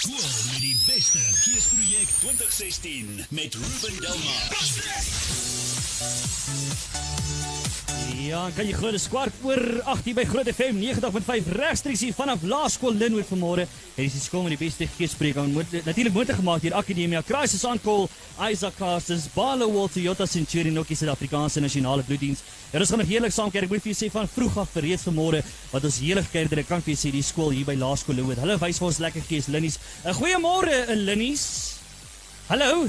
Skool met die beste Geesprojek 2016 met Ruben Delmar. Ja, kan jy glo dis kwart oor 8 hier by Groot FM 90.5 regstreeks hier vanaf Laerskool Linwood vanmôre. Hier is die skool met die beste geespreek aan moet natuurlik moontlik gemaak deur Akademia Crisis Aankol, Isaac Casters, Balo Walter Toyota Centurion ook die Suid-Afrikaanse Nasionale Bloeddiens. Ja, ons gaan nog heerlik saam kerk. Ek moet vir julle sê van vroeg af reeds vanmôre wat ons heerlik kerk dit kan vir julle sê die skool hier by Laerskool Linwood. Hulle wys vir ons lekker gees Linnies. 'n Goeiemôre Linnies. Hallo.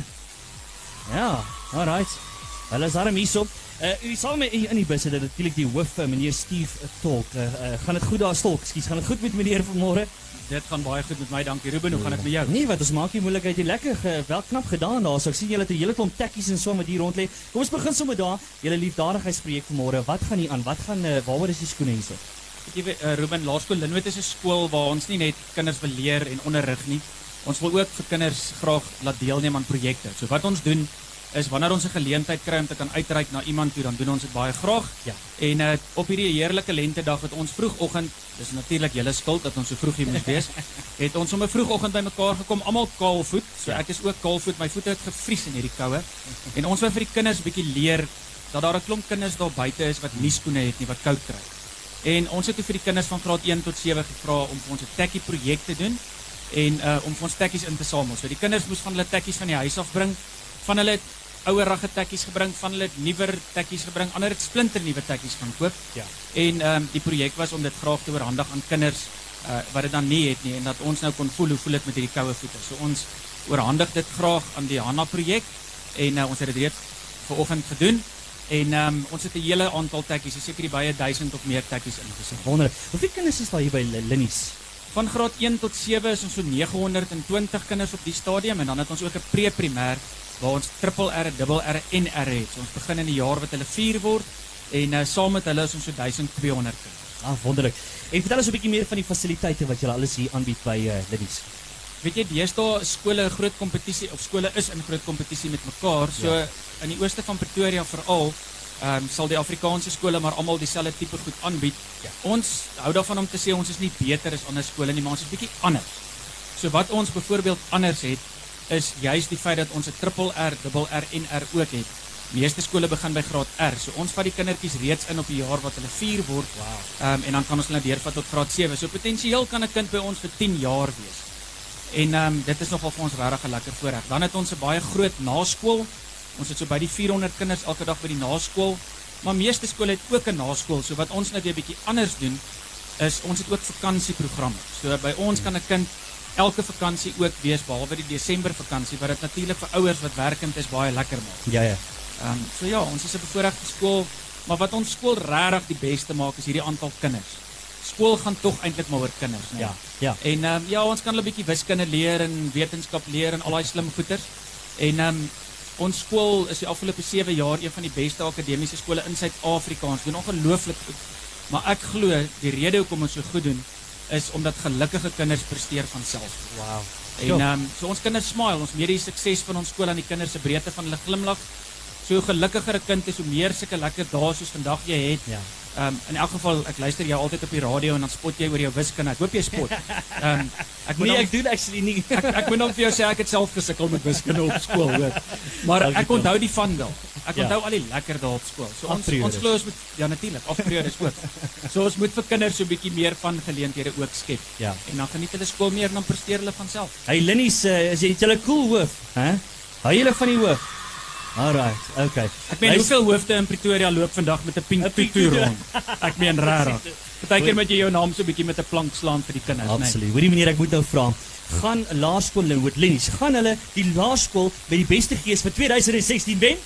Ja, alright. Hulle is arm hierop. Uh, u sal my in die bus het natuurlik die hoof uh, meneer Steve Tolk. Uh, uh, gaan dit goed daar Tolk? Ekskuus, gaan dit goed met meneer vanmôre? Dit gaan baie goed met my, dankie Ruben. Hoe gaan dit met jou? Nee, wat ons maak nie moeilikheid nie. Lekker ge, wel knap gedaan daar. So ek sien julle het 'n hele klomp tekkies en so wat hier rond lê. Kom ons begin sommer daar. Julle liefdadigheidspreek vanmôre. Wat gaan hier aan? Wat gaan uh, waaroor is die skoene hierso? Weet jy uh, Ruben, Laerskool Linwood is 'n skool waar ons nie net kinders wil leer en onderrig nie. Ons wil ook vir kinders graag laat deelneem aan projekte. So wat ons doen is wanneer ons 'n geleentheid kry om te kan uitreik na iemand toe, dan doen ons dit baie graag. Ja. En uh, op hierdie heerlike lentedag het ons vroegoggend, dis natuurlik julle skuld dat ons so vroeg hier moes wees, het ons sommer vroegoggend bymekaar gekom, almal kaalvoet. So Ja. ek is ook kaalvoet. My voete het gevries in hierdie koue. En ons wil vir die kinders 'n bietjie leer dat daar 'n klomp kinders daar buite is wat nie skoene het nie, wat koud kry. En ons het vir die kinders van graad 1 tot 7 gevra om vir ons 'n tekkie projek te doen en uh om vir ons tekkies in te samel. So die kinders moes van hulle tekkies van die huis af bring. Van hulle ouerige tekkies gebring, van hulle het nuwer tekkies gebring, ander het splinter nuwe tekkies gaan koop. Ja. En ehm um, die projek was om dit graag te oorhandig aan kinders uh wat dit dan nie het nie en dat ons nou kon voel hoe voel dit met hierdie koue voete. So ons oorhandig dit graag aan die Hanna projek en uh, ons het dit reeds vanoggend gedoen. En ehm um, ons het 'n hele aantal tekkies, seker die baie 1000 of meer tekkies ingesit. Wonderlik. Hoeveel kinders is daar hier by Li- Linnies? Van graad 1 tot 7 is ons so 920 kinders op die stadium en dan het ons ook 'n pre-primêr waar ons triple R, dubbel R en R het. So ons begin in die jaar wat hulle 4 word en uh, saam met hulle is ons so 1200 kinders. Ah, wonderlik. En vertel ons 'n bietjie meer van die fasiliteite wat julle alles hier aanbied by uh, Linnies. Weet jy, deesdae skole groot kompetisie of skole is in groot kompetisie met mekaar. So ja. in die ooste van Pretoria veral ehm um, sal die Afrikaanse skole maar almal dieselfde tipe goed aanbied. Ja. Ons hou daarvan om te sê ons is nie beter as ander skole nie, maar ons is bietjie anders. So wat ons byvoorbeeld anders het is juis die feit dat ons 'n triple R, dubbel R en R ook het. Meeste skole begin by graad R. So ons vat die kindertjies reeds in op die jaar wat hulle 4 word. Wow. Ehm um, en dan kan ons hulle deurvat tot graad 7. So potensieel kan 'n kind by ons vir 10 jaar wees. En ehm um, dit is nogal vir ons regtig 'n lekker voorreg. Dan het ons 'n baie groot naskool. Ons het so by die 400 kinders elke dag by die naskool. Maar meeste skole het ook 'n naskool. So wat ons nou weer bietjie anders doen is ons het ook vakansieprogramme. So by ons kan 'n kind elke vakansie ook wees behalwe die Desember vakansie wat dit natuurlik vir ouers wat werkend is baie lekker maak. Ja ja. Ehm um, so ja, ons is 'n bevoorregte skool, maar wat ons skool regtig die beste maak is hierdie aantal kinders. Skool gaan tog eintlik maar oor kinders, né? Ja. Ja. En ehm um, ja, ons kan hulle 'n bietjie wiskunde leer en wetenskap leer en al daai slim goeters. En ehm um, ons skool is die afgelope 7 jaar een van die beste akademiese skole in Suid-Afrika. Ons doen ongelooflik goed. Maar ek glo die rede hoekom ons so goed doen is omdat gelukkige kinders presteer van self. Wow. En ehm um, so ons kinders smile, ons meet die sukses van ons skool aan die kinders se breedte van hulle glimlag. So hoe gelukkiger 'n kind is, hoe meer sulke lekker dae soos vandag jy het. Ja. Ehm um, in elk geval ek luister jou altyd op die radio en dan spot jy oor jou wiskunde. Ek hoop jy spot. Ehm um, ek moet Nee, ek doen actually nie. ek, ek moet dan vir jou sê ek het self gesukkel met wiskunde op skool, hoor. Maar ek onthou die van wel. Ek Ja. onthou al die lekker dae op skool. So ons ons glo ons moet ja natuurlik, afperiodes ook. So ons moet vir kinders so 'n bietjie meer van geleenthede ook skep. Ja. En dan geniet hulle skool meer en dan presteer hulle van self. Hey Linnies, uh, is jy julle cool hoof, hè? Hou julle van die hoof? Alright, okay. Ek meen Luister- hoeveel hoofde in Pretoria loop vandag met 'n pink tutu rond. Ek meen regtig. Partykeer moet jy jou naam so bietjie met 'n plank slaan vir die kinders, né? Absoluut. Hoorie meneer, ek moet nou vra. Gaan Laerskool Linwood Linnies, gaan hulle die laerskool met die beste gees vir 2016 wen?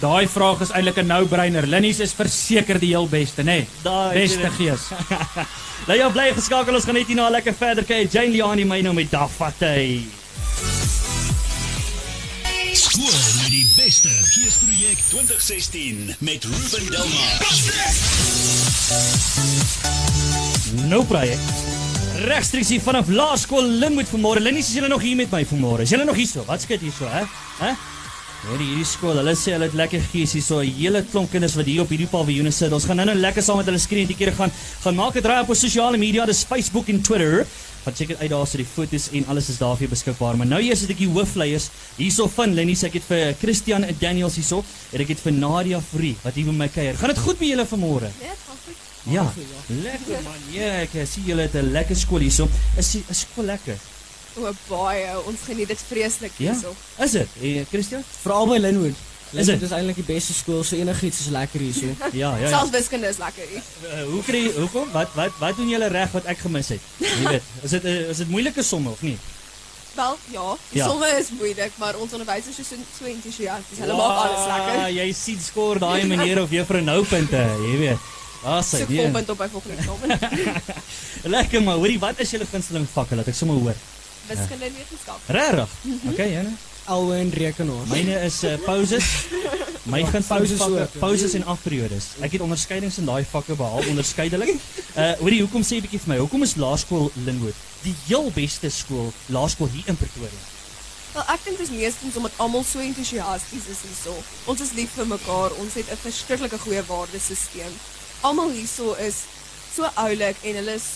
Daai vraag is eintlik 'n no-brainer. Linnies is verseker die heel beste, né? Daai Beste gees. Nou ja, bly geskakel. Ons gaan net hierna lekker verder kyk. Jane Liani my nou met Dafatte. Skool met die beste Geesprojek 2016 met Ruben Delmar. Nou praai. Regstreeks hier vanaf Laerskool Linwood vanmôre. Linnies, is julle nog hier met my vanmôre? Is julle nog hierso? Wat skud hierso, hè? Hè? Hierdie hierdie skool, hulle sê hulle het lekker gees hier so 'n hele klomp kinders wat hier op hierdie paviljoene sit. Ons gaan nou-nou lekker saam met hulle skree en 'n keer gaan gaan maak 'n draai op ons sosiale media, dis Facebook en Twitter. Gaan check dit uit daar so die foto's en alles is daar vir jou beskikbaar. Maar nou eers het ek die hoofleiers hierso van sê ek het vir Christian en Daniels hierso en ek het vir Nadia Free wat hier met my kuier. Gaan dit goed met julle vanmôre? Ja, dit gaan goed. Ja. Lekker man. Ja, ek sien julle het 'n lekker skool hierso. Is die is skool lekker? O, baie. Ons geniet dit vreeslik Ja. hierso. Is dit? Eh Christian? Veral by Linwood. Is dit? is eintlik die beste skool, so enigiets is lekker hierso. Ja, ja. ja. Selfs wiskunde is lekker hier. Uh, hoe kry hoekom? Wat wat wat doen julle reg wat ek gemis het? Jy weet, is dit uh, is dit moeilike somme of nie? Wel, ja, die Ja. somme is moeilik, maar ons onderwysers is so, so entoesiasties. Hulle maak alles lekker. Jy sien skoor daai meneer of juffrou nou punte, jy weet. Daar sê Soek jy. volpunt op by volgende eksamen. Lekker maar, hoorie, wat is julle gunsteling vakke laat ek sommer hoor? Wiskunde en wetenskap. Regtig? Okay, Janne. Alwe en rekenaar. Myne is uh, pauses. My gunsteling pauses vakke, ook, pauses en afperiodes. Ek het onderskeidings in daai vakke behaal onderskeidelik. Uh hoorie, hoekom sê 'n bietjie vir my? Hoekom is Laerskool Linwood die heel beste skool, laerskool hier in Pretoria? Wel, ek dink dis meestens omdat almal so entoesiasties is hierso. Ons is lief vir mekaar. Ons het 'n verskriklike goeie waardesisteem. Almal hierso is so oulik en hulle is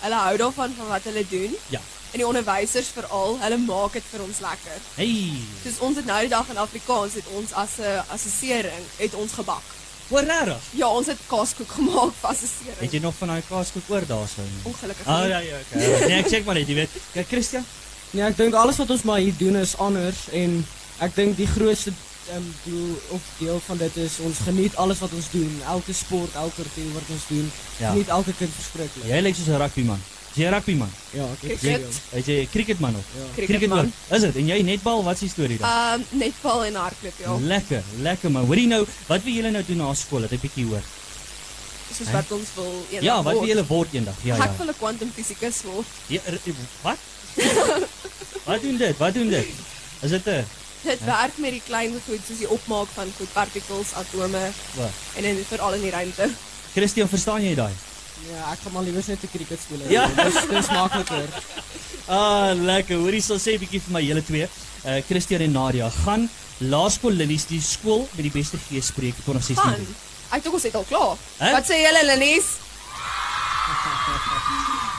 hulle hou daarvan van wat hulle doen. Ja. En die onderwysers veral, hulle maak dit vir ons lekker. Hey. Soos ons het nou die dag in Afrikaans het ons as 'n assessering het ons gebak. Hoor regtig? Ja, ons het kaaskoek gemaak vir Het assessering. jy nog van daai kaaskoek oor daarso? Ongelukkig. Ah nie. ja ja, okay. Nee, ek check maar net, jy weet. Kyk Christian. Nee, ek dink alles wat ons maar hier doen is anders en ek dink die grootste um, doel of deel van dit is ons geniet alles wat ons doen. Elke sport, elke ding wat ons doen. Ja. Geniet elke kind verskriklik. Jy lyk soos 'n rugbyman. Jy 'n rugbyman. Ja, ek het Cricket. gesien. Is jy 'n cricketman of? Ja. Cricketman. ook? Is dit? En jy netbal, wat is die storie daar? Ehm netbal en hardloop ja. Lekker, lekker man. Hoorie nou, wat wil julle nou doen na skool? Dat ek bietjie hoor. Soos wat ons wil eendag Ja, wat wil word. julle word eendag? Ja Ek ja. wil 'n kwantum fisikus word. ja wat? wat doen dit? Wat doen dit? Is dit 'n Dit werk met die klein goed soos die opmaak van goed, partikels, atome en in veral in die ruimte. Christian, verstaan jy daai? Ja, ek gaan maar liewer net 'n cricket hê. Ja. Dis dis makliker. Ah, lekker. Hoorie, sal sê 'n bietjie vir my julle twee. Uh Christian en Nadia gaan Laerskool Lilies die skool met die beste gees spreek 2016. Van. Ek dink ons het al klaar. Wat sê julle Linies?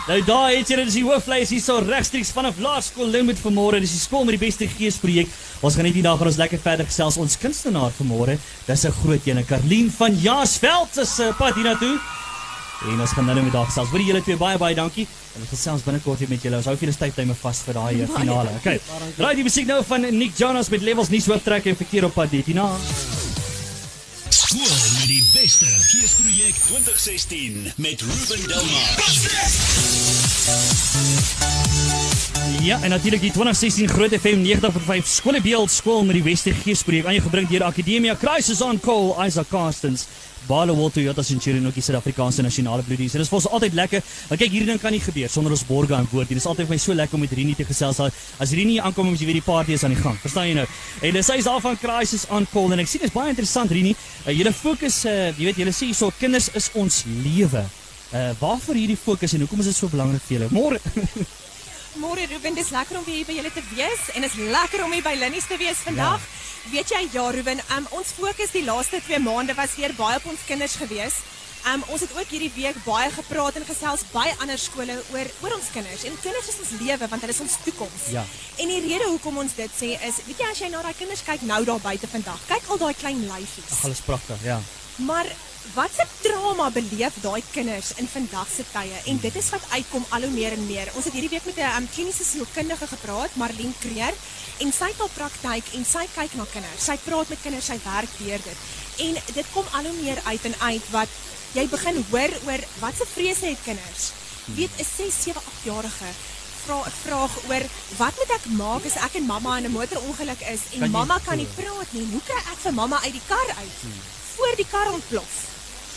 Nou daar het julle dis die hoofvleis hier so regstreeks vanaf Laerskool Limit vanmôre. Dis die skool met die beste gees projek. Ons gaan net hier daar gaan ons lekker verder gesels. Ons kunstenaar vanmôre, dis 'n groot een, Karlien van Jaarsveld se uh, pad hiernatoe. En ons gaan nou net met haar gesels. Wil julle twee baie baie dankie. En ons gesels binnekort weer met julle. Ons hou vir julle tydlyme vas vir daai uh, finale. Okay. Raai die musiek nou van Nick Jonas met Levels nie hooftrek en verkeer op pad dit hierna. Skool met die beste geesprojek 2016 met Ruben Delmar. Ja, en natuurlik die 2016 Groot FM 90.5 Skoolbeeld skool met die beste geespreek aan jou gebring deur Akademia Crisis on Call Isaac. Bale Walter Jota Centurion ook die Suid-Afrikaanse nasionale bloedies. Dit is vir ons altyd lekker. Want kyk, hierdie ding kan nie gebeur sonder ons borge aan boord. Dit is altyd vir my so lekker om met Rini te gesels. As Rini aankom, moet jy weet die party is aan die gang. Verstaan jy nou? En dis hy's daar van Crisis on Call en ek sien dit is baie interessant Rini. Uh, julle fokus uh, jy weet julle sê hierso kinders is ons lewe. Uh waarvoor hierdie fokus en hoekom is dit so belangrik vir julle? Môre Môre Ruben, dis lekker om weer hier by julle te wees en is lekker om hier by Linnies te wees vandag. Ja. Weet jy ja Ruben, um, ons fokus die laaste 2 maande was weer baie op ons kinders gewees. Um, ons het ook hierdie week baie gepraat en gesels by ander skole oor oor ons kinders. En kinders is ons lewe want hulle is ons toekoms. Ja. En die rede hoekom ons dit sê is, weet jy as jy na daai kinders kyk nou daar buite vandag, kyk al daai klein lyfies. Ag, alles pragtig, ja. Maar wat 'n trauma beleef daai kinders in vandag se tye en dit is wat uitkom al hoe meer en meer. Ons het hierdie week met 'n um, kliniese sielkundige gepraat, Marlene Kreer, en sy het al praktyk en sy kyk na kinders. Sy praat met kinders, sy werk deur dit. En dit kom al hoe meer uit en uit wat jy begin hoor oor wat se vrese het kinders. Weet 'n 6, 7, 8 jarige vra 'n vraag oor wat moet ek maak as ek en mamma in 'n motorongeluk is en Kan mamma kan nie praat nie. Hoe kry ek vir mamma uit die kar uit? Voor die kar ontplof.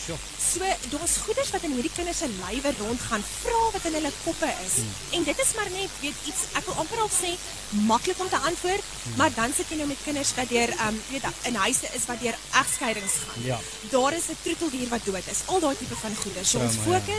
Sjoe. So daar's goeders wat in hierdie kinders se lywe rondgaan, vra wat in hulle koppe is. Hmm. En dit is maar net weet iets ek wil amper al sê maklik om te antwoord, Hmm. maar dan sit jy nou met kinders wat deur um weet in huise is wat deur egskeidings gaan. Ja. Daar is 'n troeteldier wat dood is. Al daai tipe van goeders. So ons Trauma, ja.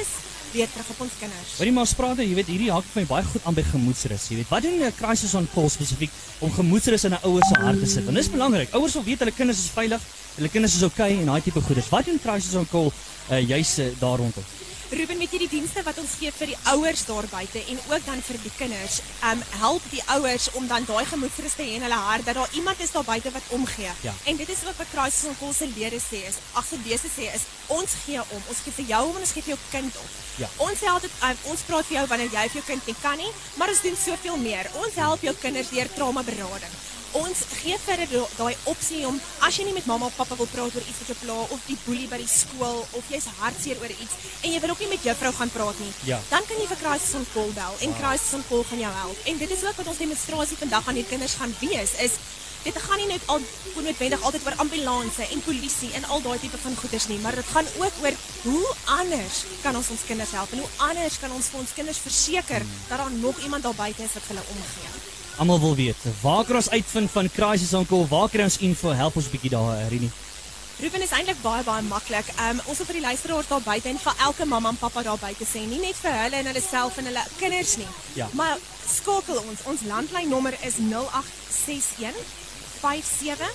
Weer terug op ons kinders. Hoorie maar ons praat, jy weet, hierdie haak vir my baie goed aan by gemoedsrus. Jy weet, wat doen 'n crisis on call spesifiek om gemoedsrus in 'n ouer se hart te sit? Want dis belangrik. Ouers wil weet hulle kinders is veilig, hulle kinders is okay, en daai tipe goedes. Wat doen crisis on call uh, juis uh, daar rondom? Ruben, weet jy die dienste wat ons gee vir die ouers daar buite en ook dan vir die kinders, um help die ouers om dan daai gemoedsrus te hê in hulle hart dat daar iemand is daar buite wat omgee. Ja. En dit is ook wat Crisis on Call se lede sê is, ag se lede sê is ons gee om. Ons gee vir jou om en ons gee vir jou kind om. Ja. Ons sê altyd um, ons praat vir jou wanneer jy vir jou kind nie kan nie, maar ons doen soveel meer. Ons help jou kinders deur trauma berading. Ons gee vir daai opsie om as jy nie met mamma of pappa wil praat oor iets wat jou pla of die boelie by die skool of jy's hartseer oor iets en jy wil ook nie met juffrou gaan praat nie, Ja. dan kan jy vir Crisis on Call bel en Crisis on Call gaan jou help. En dit is ook wat ons demonstrasie vandag aan die kinders gaan wees is dit gaan nie net al noodwendig altyd oor ambulanse en polisie en al daai tipe van goeders nie, maar dit gaan ook oor hoe anders kan ons ons kinders help en hoe anders kan ons vir ons kinders verseker dat daar nog iemand daar buite is wat vir hulle omgee. Almal wil weet, waar kan ons uitvind van crisis on call? Waar kry ons info? Help ons 'n bietjie daar, uh, Rini. Ruben is eintlik baie baie maklik. Um ons wil vir die luisteraars daar buite en vir elke mamma en pappa daar buite sê, nie net vir hulle en hulle self en hulle kinders nie. Ja. Maar skakel ons. Ons landlynnommer is 0861 57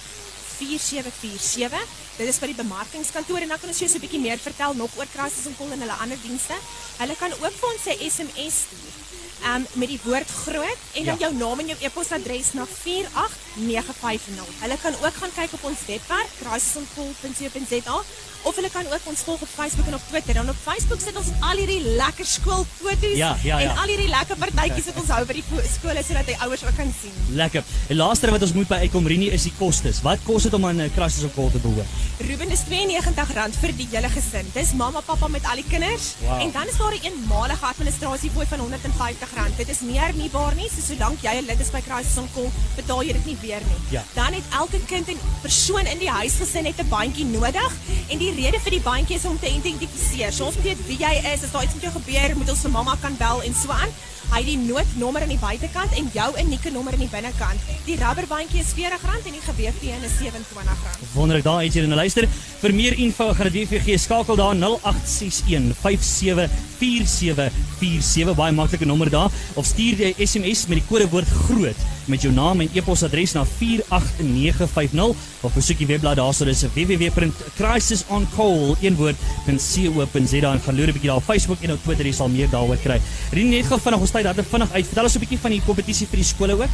4747. Dit is by die bemarkingskantoor en dan kan ons jou so 'n bietjie meer vertel nog oor Crisis on Call en hulle ander dienste. Hulle kan ook vir ons 'n SMS stuur. Um met die woord groot en dan Ja. jou naam en jou e-posadres na 48950. Hulle kan ook gaan kyk op ons webwerf crisisoncall.co.za of hulle kan ook ons volg op Facebook en op Twitter. Dan op Facebook sit ons al hierdie lekker skoolfoto's Ja, ja, ja. en al hierdie lekker partytjies wat ons hou by die skole sodat die ouers ook kan sien. Lekker. Die laaste wat ons moet by uitkom, Rini, is die kostes. Wat kos dit om aan 'n crisis on call te behoort? Ruben is R92 vir die hele gesin. Dis mamma, pappa met al die kinders Wow. en dan is daar 'n eenmalige administrasiefooi van R150. Dit is nie herniebaar nie, so solank jy 'n lid is by Crisis on Call, betaal jy dit nie weer nie. Ja. Dan het elke kind en persoon in die huisgesin het 'n bandjie nodig en die rede vir die bandjie is om te identifiseer. So ons moet weet wie jy is, as daar iets met jou gebeur, moet ons vir mamma kan bel en so aan. Hy die noodnommer aan die buitekant en jou unieke nommer aan die binnekant. Die rubberbandjie is R40 en die geweegteen is R27. Wonderlik, daar het jy dan luister. Vir meer info gaan dit weer vir gee. Skakel daar 0861 574747 baie maklike nommer daar of stuur jy SMS met die kodewoord groot met jou naam en e-posadres na 48950 of besoek die webblad daarso dis www.crisisoncall een woord .co.za en gaan loer 'n bietjie daar op Facebook en op Twitter jy sal meer daaroor kry. Rien net gou vinnig ons tyd dat vinnig uit. Vertel ons 'n bietjie van die kompetisie vir die skole ook.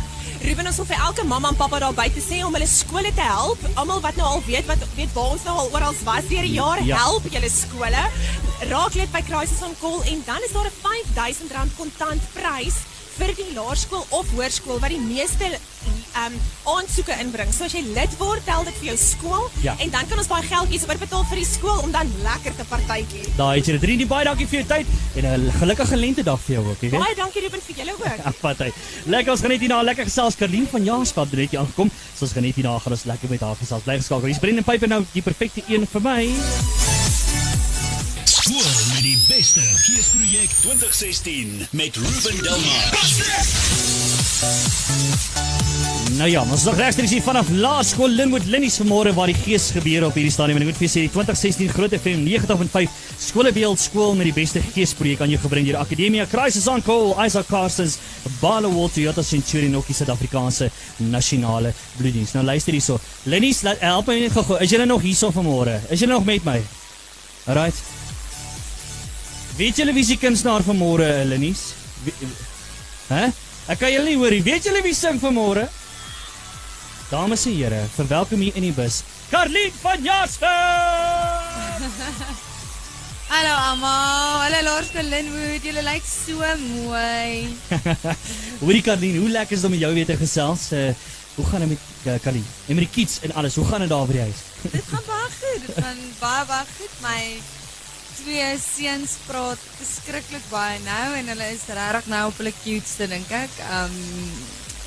Ruben ons wil vir elke mamma en pappa daar buite sê om hulle skole te help. Almal wat nou al weet wat weet waar ons nou al oral was deur die jaar, Ja. help julle skole. Raak lid by Crisis on Call en dan is daar 'n R5000 kontant prys vir die laerskool of hoërskool wat die meeste um aansoeke inbring. So as jy lid word, tel dit vir jou skool Ja. en dan kan ons daai geldjies oorbetaal vir die skool om dan lekker te partytjie. Daar het jy dit. Rien, baie dankie vir jou tyd en 'n gelukkige lentedag vir jou ook, jy weet. Baie dankie Ruben vir julle ook. Afpathy. Lekker ons geniet hierna lekker gesels Karlien van Jaaskap het net aangekom. So ons geniet hierna gaan ons lekker met haar gesels. Bly geskakel. Hier's Brendan Piper nou die perfekte een vir my. Met die beste geesprojek 2016 met Ruben Delmar. Nou ja, ons nog regstreeks hier vanaf Laerskool Linwood Linnies vanmôre waar die gees gebeur op hierdie stadium en ek moet vir sê die 2016 Groot FM 90.5 Skolebeeld skool met die beste geesprojek aan jou gebring deur Akademia Crisis on Call, Isaac Carstens, Barloworld Toyota Centurion ook die Suid-Afrikaanse nasionale bloeddiens. Nou luister hierso. Linnies, help my net gou. Is julle nog hierso vanmôre? Is julle nog met my? Alright. Weet julle wie se kunstenaar vanmôre, Linnies? Wie- Hæ? Ek kan julle nie hoor nie. Weet julle wie sing vanmôre? Dames en here, verwelkom hier in die bus. Karlien van Jasper! Hallo almal. Hallo Laerskool Linwood. Julle lyk so mooi. Hoorie Karlien, hoe lekker is dit om jou weer te gesels? Uh, hoe gaan dit met uh, Karlien? En met die kids en alles. Hoe gaan dit daar by die huis? Dit gaan baie goed. Dit gaan baie baie goed. My twee seuns praat verskriklik baie nou en hulle is regtig nou op hulle cuteste dink ek. Um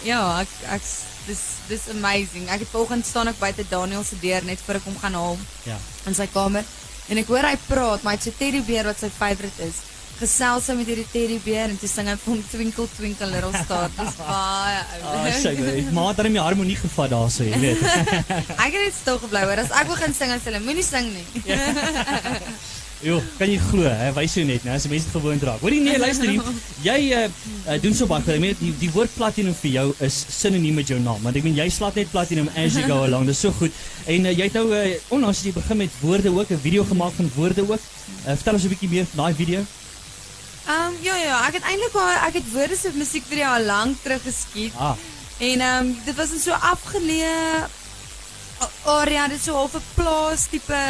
ja, ek ek dis dis amazing. Ek het vanoggend staan ek buite Daniel se deur net voor ek hom gaan haal Ja. in sy kamer en ek hoor hy praat, maar hy het so teddybeer wat sy favourite is. Gesels hy met hierdie teddybeer en toe sing hy vir hom Twinkle Twinkle Little Star. Dis baie Ah, oulik. sy, maar het hom die harmonie gevat daarso, jy weet. Ek het net stil gebly hoor. As ek begin sing, as hulle moenie sing nie. Jo, kan jy glo, hè? Wys jou net, nou as mense dit gewoond raak. Hoorie nee, luister hier. Jy uh, uh, doen so baie. Ek meen die, die woord platinum vir jou is sinoniem met jou naam, want ek meen jy slaat net platinum as you go along. Dis so goed. En uh, jy het nou uh, onlangs jy begin met woorde ook, 'n video gemaak van woorde ook. Uh, vertel ons 'n bietjie meer van daai video. Ehm um, ja ja, ek het eintlik al ek het woorde se musiekvideo al lank terug geskiet. Ah. En ehm um, dit was in so afgeleë area, dit is so half 'n plaas tipe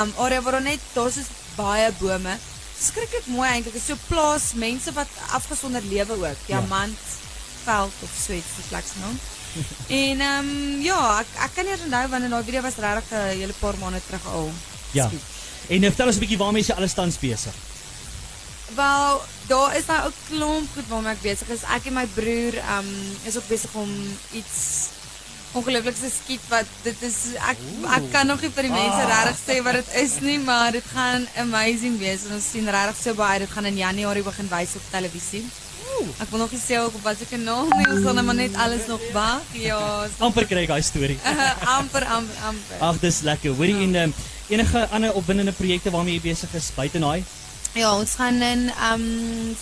um, area waar net daar's is baie bome. Skrikkelik mooi eintlik. Dit is so plaas mense wat afgesonder lewe ook. Diamant veld of so iets die plek se naam. en um, ja, ek ek kan nie onthou wanneer daai video was regtig 'n hele paar maande terug al. Ja. geskiet. En uh, vertel ons 'n bietjie waarmee jy alles tans besig. Wel, daar is nou 'n klomp goed waarmee ek besig is. Ek en my broer um is ook besig om iets ongeloofliks te skiet wat dit is ek ek kan nog nie vir die mense Ah. regtig sê wat dit is nie, maar dit gaan amazing wees en ons sien regtig so baie. Dit gaan in Januarie begin wys op televisie. Ek wil nog nie sê ook op watter kanaal nie, ons sal nou maar net alles nog wag. Ja, Amper kry ek daai storie. amper amper amper. Ag, dis lekker. Hoorie en um, enige ander opwindende projekte waarmee jy besig is buite daai? Ja, ons gaan in um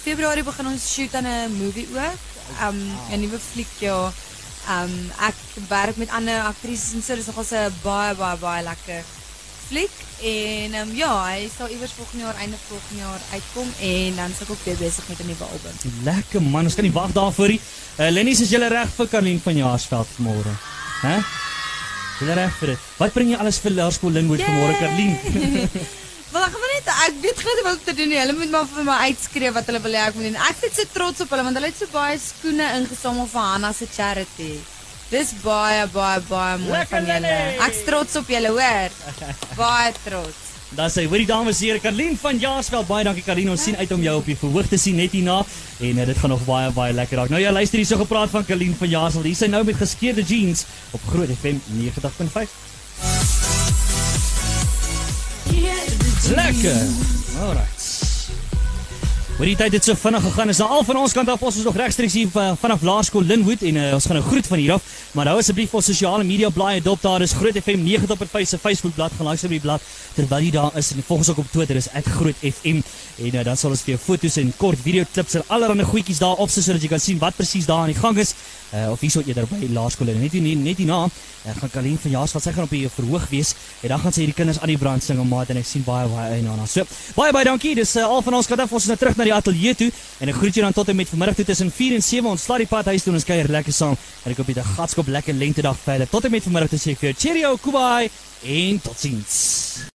Februarie begin ons shoot aan 'n movie ook. Um 'n nuwe fliek ja. Um ek werk met ander aktrises en so, dis nogal 'n baie baie baie lekker fliek en um ja, hy sal iewers volgende jaar einde volgende jaar uitkom en dan sal ek ook weer besig met 'n nuwe album. Lekker man, ons kan nie wag daarvoor nie. Uh, Lennies, is julle reg vir Karlien van Jaarsveld vanmôre? Hè? Julle reg vir dit? Wat bring jy alles vir Laerskool Linwood vanmôre Karlien? Wel ek gaan net ek weet glad nie wat om te doen nie. Hulle moet maar vir my uitskree wat hulle wil hê ek moet doen. Ek is so trots op hulle want hulle het so baie skoene ingesamel vir Hanna se charity. Dis baie baie baie mooi Lekker, van julle. Ek's trots op julle, hoor. Baie trots. Daar sê, hoorie dames here, Karlien van Jaarsveld, baie dankie Karlien. Ons sien uit om jou op die verhoog te sien net hierna en uh, dit gaan nog baie baie lekker raak. Nou ja, luister hierso gepraat van Karlien van Jaarsveld. Hier sy nou met geskeurde jeans op Groot FM 90.5. Lekker. Alright. Wat die tyd het so vinnig gegaan. Is nou al van ons kant af. Ons is nog regstreeks hier uh, vanaf Laerskool Linwood en uh, ons gaan nou groet van hier af. Maar hou asseblief ons sosiale media blaaie dop daar. Is Groot FM 90.5 se Facebook bladsy. Gaan like asseblief die blad terwyl jy daar is en volg ons ook op Twitter. Is @grootfm en uh, dan sal ons vir jou foto's en kort video klips en allerlei goedjies daar op sit sodat jy kan sien wat presies daar aan die gang is. Uh, of hierso eerder by Laerskool net hier net hierna uh, gaan Kalien van Jaarsveld sy gaan op die verhoog wees en dan gaan sy hierdie kinders aan die brand sing om maat en ek sien baie baie uit daarna. So baie baie dankie. Dis uh, al van ons kant af. Ons is nou terug na die ateljee toe en ek groet julle dan tot en met vanmiddag toe tussen 4 en 7. Ons slaat die pad huis toe en ons kuier lekker saam. En ek hoop jy het 'n gatskop lekker lentedag verder. Tot en met vanmiddag toe sê ek vir jou cheerio, kubai en totsiens.